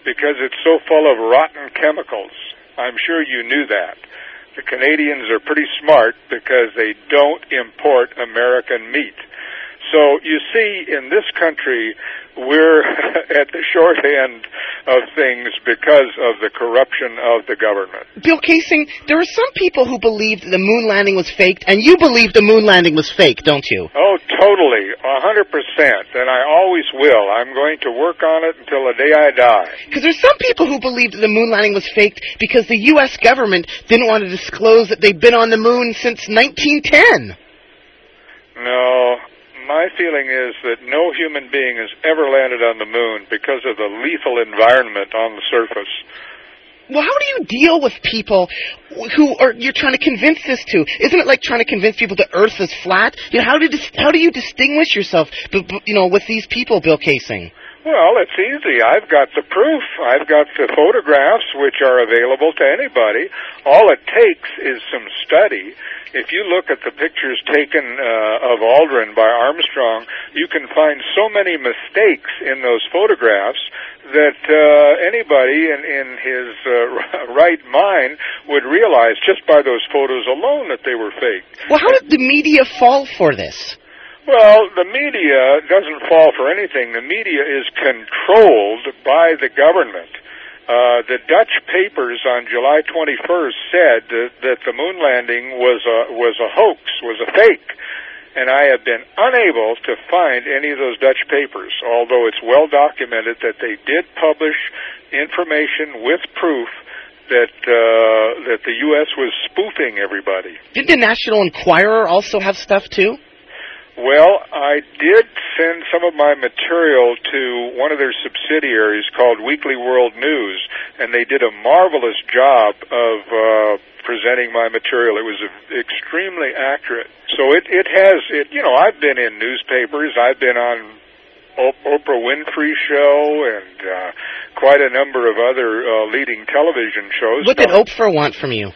because it's so full of rotten chemicals. I'm sure you knew that. The Canadians are pretty smart because they don't import American meat. So you see, in this country, we're at the short end of things because of the corruption of the government. Bill Kaysing, there are some people who believe the moon landing was faked, and you believe the moon landing was fake, don't you? Oh, totally, a hundred percent, and I always will. I'm going to work on it until the day I die. Because there's some people who believe the moon landing was faked because the U.S. government didn't want to disclose that they'd been on the moon since 1910. No, my feeling is that no human being has ever landed on the moon because of the lethal environment on the surface. Well, how do you deal with people who are you're trying to convince this to? Isn't it like trying to convince people the Earth is flat? You know, how do dis- how do you distinguish yourself, b- b- you know, with these people, Bill Kaysing? Well, it's easy. I've got the proof. I've got the photographs which are available to anybody. All it takes is some study. If you look at the pictures taken uh, of Aldrin by Armstrong, you can find so many mistakes in those photographs that uh, anybody in, in his uh, right mind would realize just by those photos alone that they were fake. Well, how did the media fall for this? Well, the media doesn't fall for anything. The media is controlled by the government. Uh, the Dutch papers on July 21st said that, that the moon landing was a was a hoax, was a fake, and I have been unable to find any of those Dutch papers. Although it's well documented that they did publish information with proof that uh, that the U.S. was spoofing everybody. Did the National Enquirer also have stuff too? Well, I did send some of my material to one of their subsidiaries called Weekly World News, and they did a marvelous job of uh, presenting my material. It was extremely accurate. So it it has it. You know, I've been in newspapers. I've been on O- Oprah Winfrey show and uh, quite a number of other uh, leading television shows. What did Oprah want from you?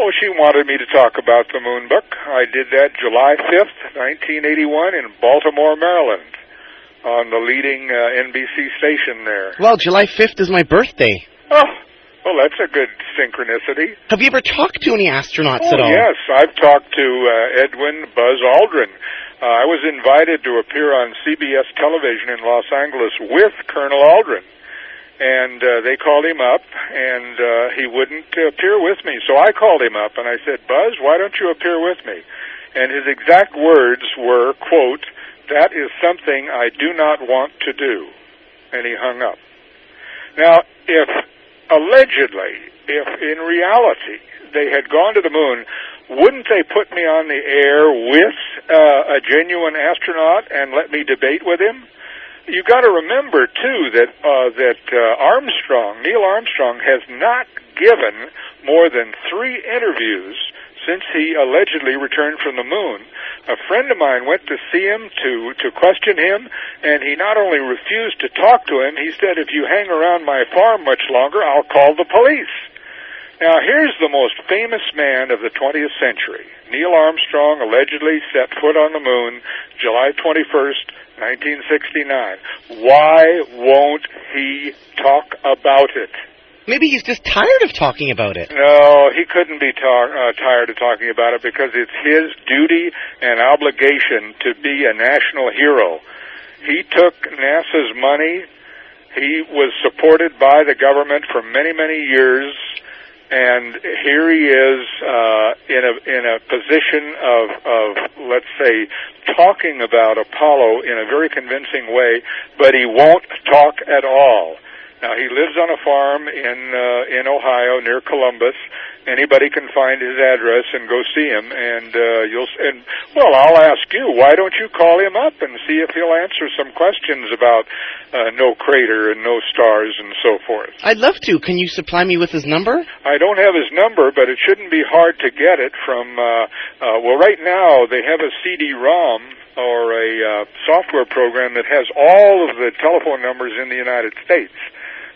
Oh, she wanted me to talk about the moon book. I did that July 5th, 1981 in Baltimore, Maryland on the leading uh, NBC station there. Well, July 5th is my birthday. Oh, well, that's a good synchronicity. Have you ever talked to any astronauts Oh, at all? yes. I've talked to uh, Edwin Buzz Aldrin. Uh, I was invited to appear on CBS television in Los Angeles with Colonel Aldrin. And uh, they called him up, and uh, he wouldn't appear with me. So I called him up, and I said, Buzz, why don't you appear with me? And his exact words were, quote, that is something I do not want to do. And he hung up. Now, if allegedly, if in reality they had gone to the moon, wouldn't they put me on the air with uh, a genuine astronaut and let me debate with him? You got to remember too that uh, that uh, Armstrong, Neil Armstrong, has not given more than three interviews since he allegedly returned from the moon. A friend of mine went to see him to to question him, and he not only refused to talk to him, he said, "If you hang around my farm much longer, I'll call the police." Now, here's the most famous man of the 20th century. Neil Armstrong allegedly set foot on the moon July 21st, 1969. Why won't he talk about it? Maybe he's just tired of talking about it. No, he couldn't be ta- uh, tired of talking about it because it's his duty and obligation to be a national hero. He took NASA's money. He was supported by the government for many, many years and here he is uh, in a in a position of of let's say talking about Apollo in a very convincing way, but he won't talk at all. Now he lives on a farm in uh, in Ohio near Columbus. Anybody can find his address and go see him, and uh, you'll s- and well, I'll ask you, why don't you call him up and see if he'll answer some questions about uh, no crater and no stars and so forth. I'd love to. Can you supply me with his number? I don't have his number, but it shouldn't be hard to get it from. Uh, uh, well, right now they have a CD-ROM or a uh, software program that has all of the telephone numbers in the United States.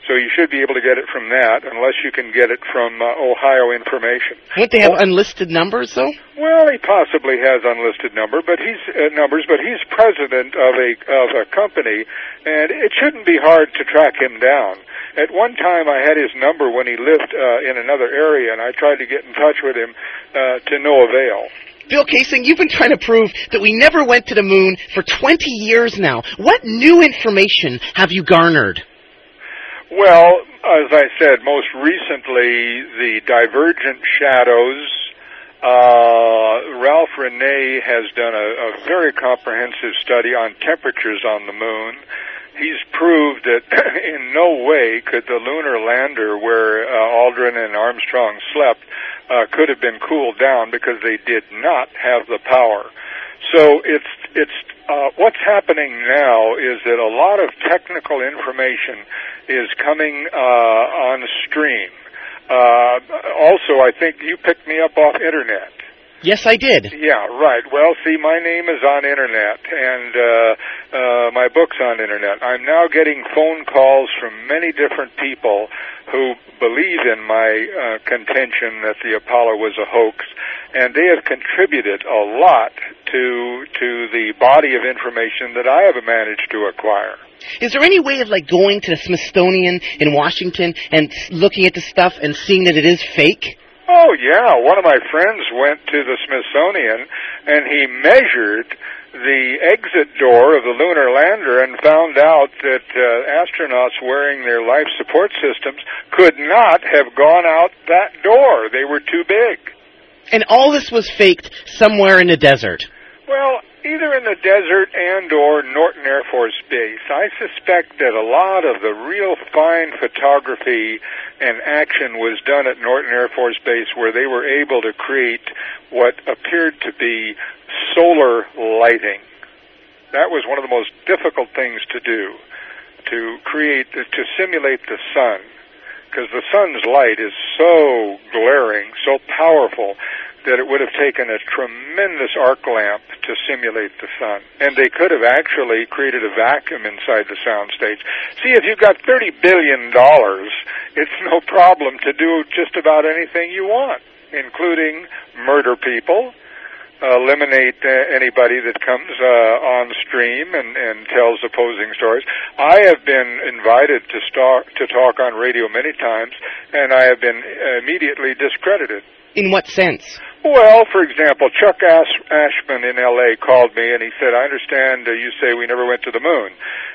So you should be able to get it from that, unless you can get it from uh, Ohio Information. Won't they have unlisted numbers though? Well, he possibly has unlisted number, but he's uh, numbers, but he's president of a of a company, and it shouldn't be hard to track him down. At one time, I had his number when he lived uh, in another area, and I tried to get in touch with him uh, to no avail. Bill Kaysing, you've been trying to prove that we never went to the moon for 20 years now. What new information have you garnered? Well, as I said, most recently the divergent shadows. Uh, Ralph Rene has done a, a very comprehensive study on temperatures on the moon. He's proved that in no way could the lunar lander where uh, Aldrin and Armstrong slept uh, could have been cooled down because they did not have the power. So it's it's uh, what's happening now is that a lot of technical information is coming uh, on stream. Uh, also, I think you picked me up off internet. Yes, I did. Yeah, right. Well, see, my name is on internet, and uh, uh, my book's on internet. I'm now getting phone calls from many different people who believe in my uh, contention that the Apollo was a hoax, and they have contributed a lot to to the body of information that I have managed to acquire. Is there any way of like going to the Smithsonian in Washington and looking at the stuff and seeing that it is fake? Oh yeah, one of my friends went to the Smithsonian and he measured the exit door of the lunar lander and found out that uh, astronauts wearing their life support systems could not have gone out that door. They were too big. And all this was faked somewhere in the desert. Well, either in the desert and or Norton Air Force Base. I suspect that a lot of the real fine photography and action was done at Norton Air Force Base where they were able to create what appeared to be solar lighting. That was one of the most difficult things to do, to create, to simulate the sun. Because the sun's light is so glaring, so powerful, that it would have taken a tremendous arc lamp to simulate the sun. And they could have actually created a vacuum inside the soundstage. See, if you've got $30 billion, it's no problem to do just about anything you want, including murder people, eliminate uh, anybody that comes uh, on stream and, and tells opposing stories. I have been invited to, star- to talk on radio many times, and I have been immediately discredited. In what sense? Well, for example, Chuck Ash- Ashman in L.A. called me and he said, I understand uh, you say we never went to the moon.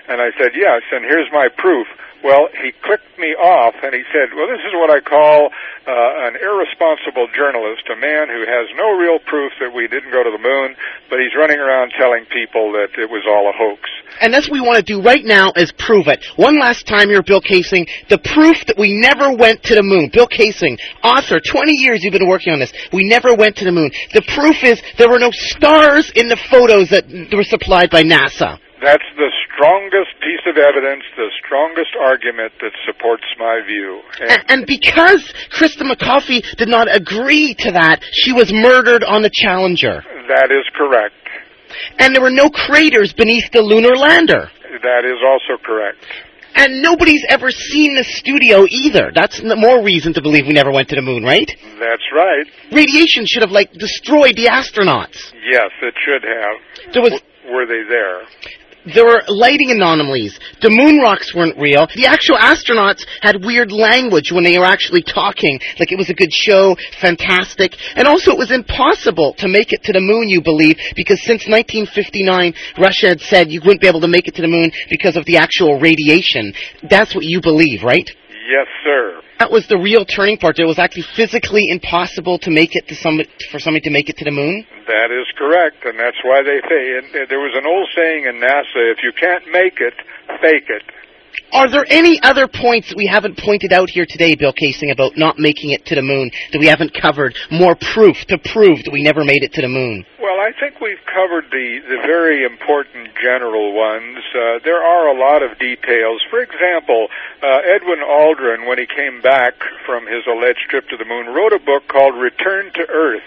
And I said, yes, and here's my proof. Well, he clicked me off and he said, well, this is what I call uh, an irresponsible journalist, a man who has no real proof that we didn't go to the moon, but he's running around telling people that it was all a hoax. And that's what we want to do right now is prove it. One last time here, Bill Kaysing, the proof that we never went to the moon. Bill Kaysing, author, 20 years you've been working on this. We never went to the moon. The proof is there were no stars in the photos that were supplied by NASA. That's the strongest piece of evidence, the strongest argument that supports my view. And, and because Krista McCoffey did not agree to that, she was murdered on the Challenger. That is correct. And there were no craters beneath the lunar lander. That is also correct. And nobody's ever seen the studio either. That's more reason to believe we never went to the moon, right? That's right. Radiation should have, like, destroyed the astronauts. Yes, it should have. There was Were they there? There were lighting anomalies. The moon rocks weren't real. The actual astronauts had weird language when they were actually talking. Like it was a good show, fantastic. And also it was impossible to make it to the moon, you believe, because since 1959, Russia had said you wouldn't be able to make it to the moon because of the actual radiation. That's what you believe, right? Yes, sir. That was the real turning point. It was actually physically impossible to make it to some for somebody to make it to the moon. That is correct, and that's why they say. And there was an old saying in NASA: "If you can't make it, fake it." Are there any other points that we haven't pointed out here today, Bill Kaysing, about not making it to the moon that we haven't covered? More proof to prove that we never made it to the moon. Well, I think we've covered the, the very important general ones. Uh, there are a lot of details. For example, uh, Edwin Aldrin, when he came back from his alleged trip to the moon, wrote a book called Return to Earth.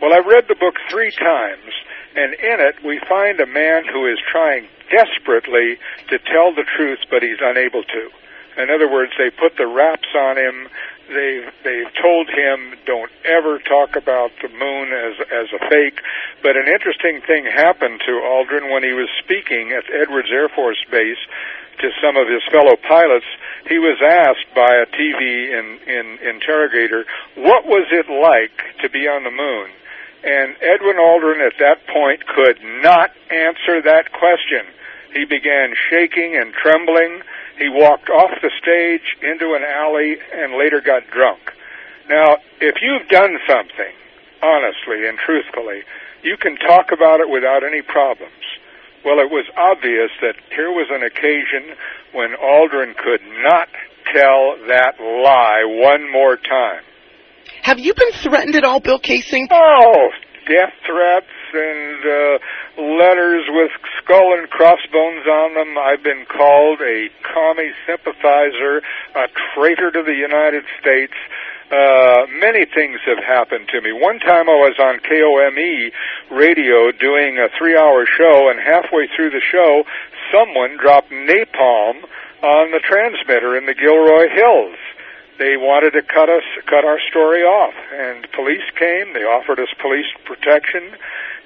Well, I've read the book three times, and in it we find a man who is trying desperately to tell the truth, but he's unable to. In other words, they put the wraps on him. They've they've told him don't ever talk about the moon as as a fake. But an interesting thing happened to Aldrin when he was speaking at Edwards Air Force Base to some of his fellow pilots. He was asked by a TV in, in interrogator, "What was it like to be on the moon?" And Edwin Aldrin at that point could not answer that question. He began shaking and trembling. He walked off the stage into an alley and later got drunk. Now, if you've done something, honestly and truthfully, you can talk about it without any problems. Well, it was obvious that here was an occasion when Aldrin could not tell that lie one more time. Have you been threatened at all, Bill Kaysing? Oh, death threats and uh, letters with skull and crossbones on them. I've been called a commie sympathizer, a traitor to the United States. Uh, many things have happened to me. One time I was on KOME radio doing a three hour show and halfway through the show, someone dropped napalm on the transmitter in the Gilroy Hills. They wanted to cut us, cut our story off. And police came. They offered us police protection,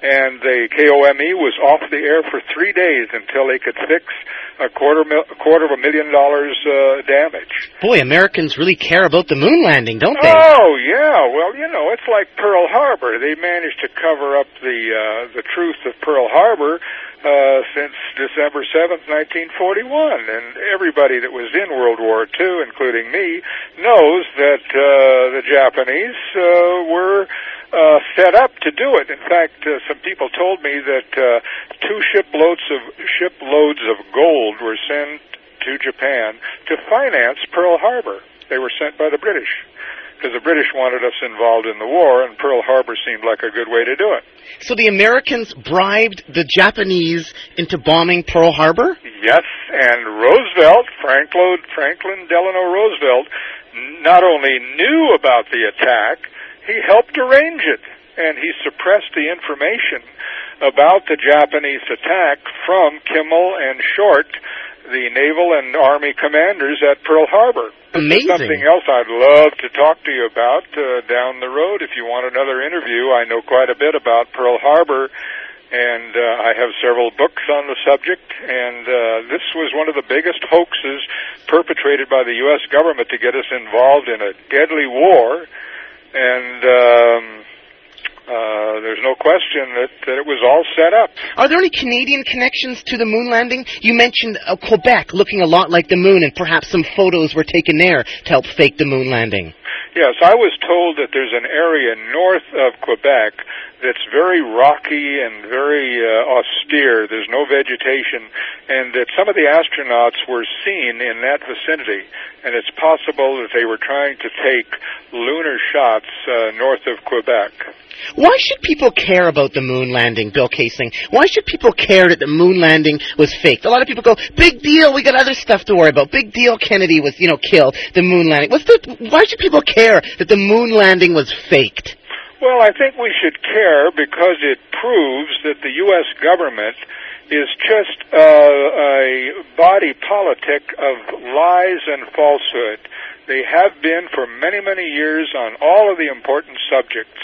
and the KOME was off the air for three days until they could fix a quarter mil, a quarter of a million dollars uh, damage. Boy, Americans really care about the moon landing, don't they? Oh yeah, well you know it's like Pearl Harbor. They managed to cover up the uh, the truth of Pearl Harbor uh, since December seventh, nineteen forty one, and everybody that was in World War II, including me, knows that uh, the Japanese uh, were uh, set up to do it. In fact, uh, some people told me that uh, two shiploads of shiploads of gold were sent to Japan to finance Pearl Harbor. They were sent by the British because the British wanted us involved in the war, and Pearl Harbor seemed like a good way to do it. So the Americans bribed the Japanese into bombing Pearl Harbor? Yes, and Roosevelt, Franklin, Franklin Delano Roosevelt, not only knew about the attack, he helped arrange it, and he suppressed the information about the Japanese attack from Kimmel and Short, the naval and army commanders at Pearl Harbor. Amazing. Something else I'd love to talk to you about uh, down the road. If you want another interview, I know quite a bit about Pearl Harbor, and uh, I have several books on the subject. And uh, this was one of the biggest hoaxes perpetrated by the U.S. government to get us involved in a deadly war. And um, uh, there's no question that, that it was all set up. Are there any Canadian connections to the moon landing? You mentioned uh, Quebec looking a lot like the moon, and perhaps some photos were taken there to help fake the moon landing. Yes, I was told that there's an area north of Quebec that's very rocky and very uh, austere. There's no vegetation, and that some of the astronauts were seen in that vicinity. And it's possible that they were trying to take lunar shots uh, north of Quebec. Why should people care about the moon landing, Bill Kaysing? Why should people care that the moon landing was faked? A lot of people go, big deal, we got other stuff to worry about. Big deal, Kennedy was, you know, killed. The moon landing. What's the, why should people care that the moon landing was faked? Well, I think we should care because it proves that the U.S. government is just uh, a body politic of lies and falsehood. They have been for many, many years on all of the important subjects.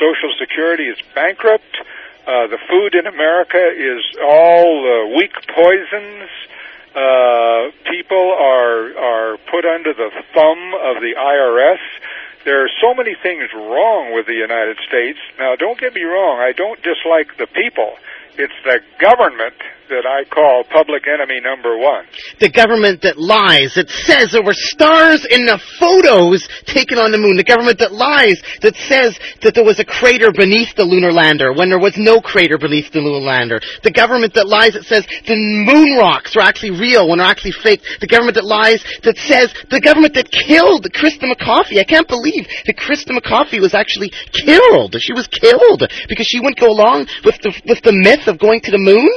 Social Security is bankrupt. Uh, the food in America is all uh, weak poisons. Uh, people are are put under the thumb of the IRS. There are so many things wrong with the United States. Now, don't get me wrong. I don't dislike the people. It's the government that I call public enemy number one. The government that lies, that says there were stars in the photos taken on the moon. The government that lies, that says that there was a crater beneath the lunar lander when there was no crater beneath the lunar lander. The government that lies, that says the moon rocks are actually real when they're actually fake. The government that lies, that says the government that killed Krista McCoffey. I can't believe that Krista McCoffey was actually killed. She was killed because she wouldn't go along with the, with the myth of going to the moon.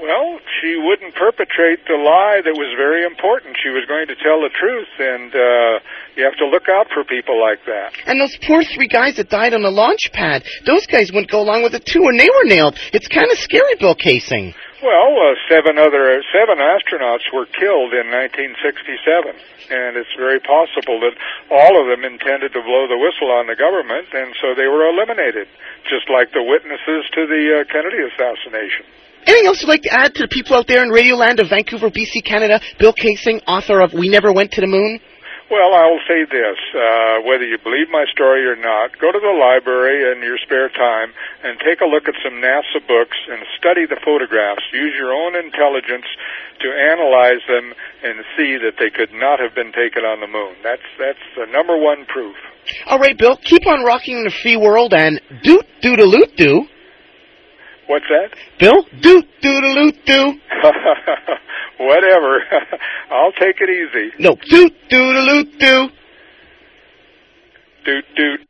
Well, she wouldn't perpetrate the lie that was very important. She was going to tell the truth, and uh, you have to look out for people like that. And those poor three guys that died on the launch pad, those guys wouldn't go along with it too, and they were nailed. It's kind of scary, Bill Kaysing. Well, uh, seven other seven astronauts were killed in 1967, and it's very possible that all of them intended to blow the whistle on the government, and so they were eliminated, just like the witnesses to the uh, Kennedy assassination. Anything else you'd like to add to the people out there in Radioland of Vancouver, BC, Canada? Bill Kaysing, author of We Never Went to the Moon. Well, I'll say this, uh, whether you believe my story or not, go to the library in your spare time and take a look at some NASA books and study the photographs. Use your own intelligence to analyze them and see that they could not have been taken on the moon. That's, that's the number one proof. All right, Bill, keep on rocking the free world and doot doodaloot doo. What's that? Bill, doot doodaloot doo. Whatever. I'll take it easy. No, doot doodaloot doo. Doot doot.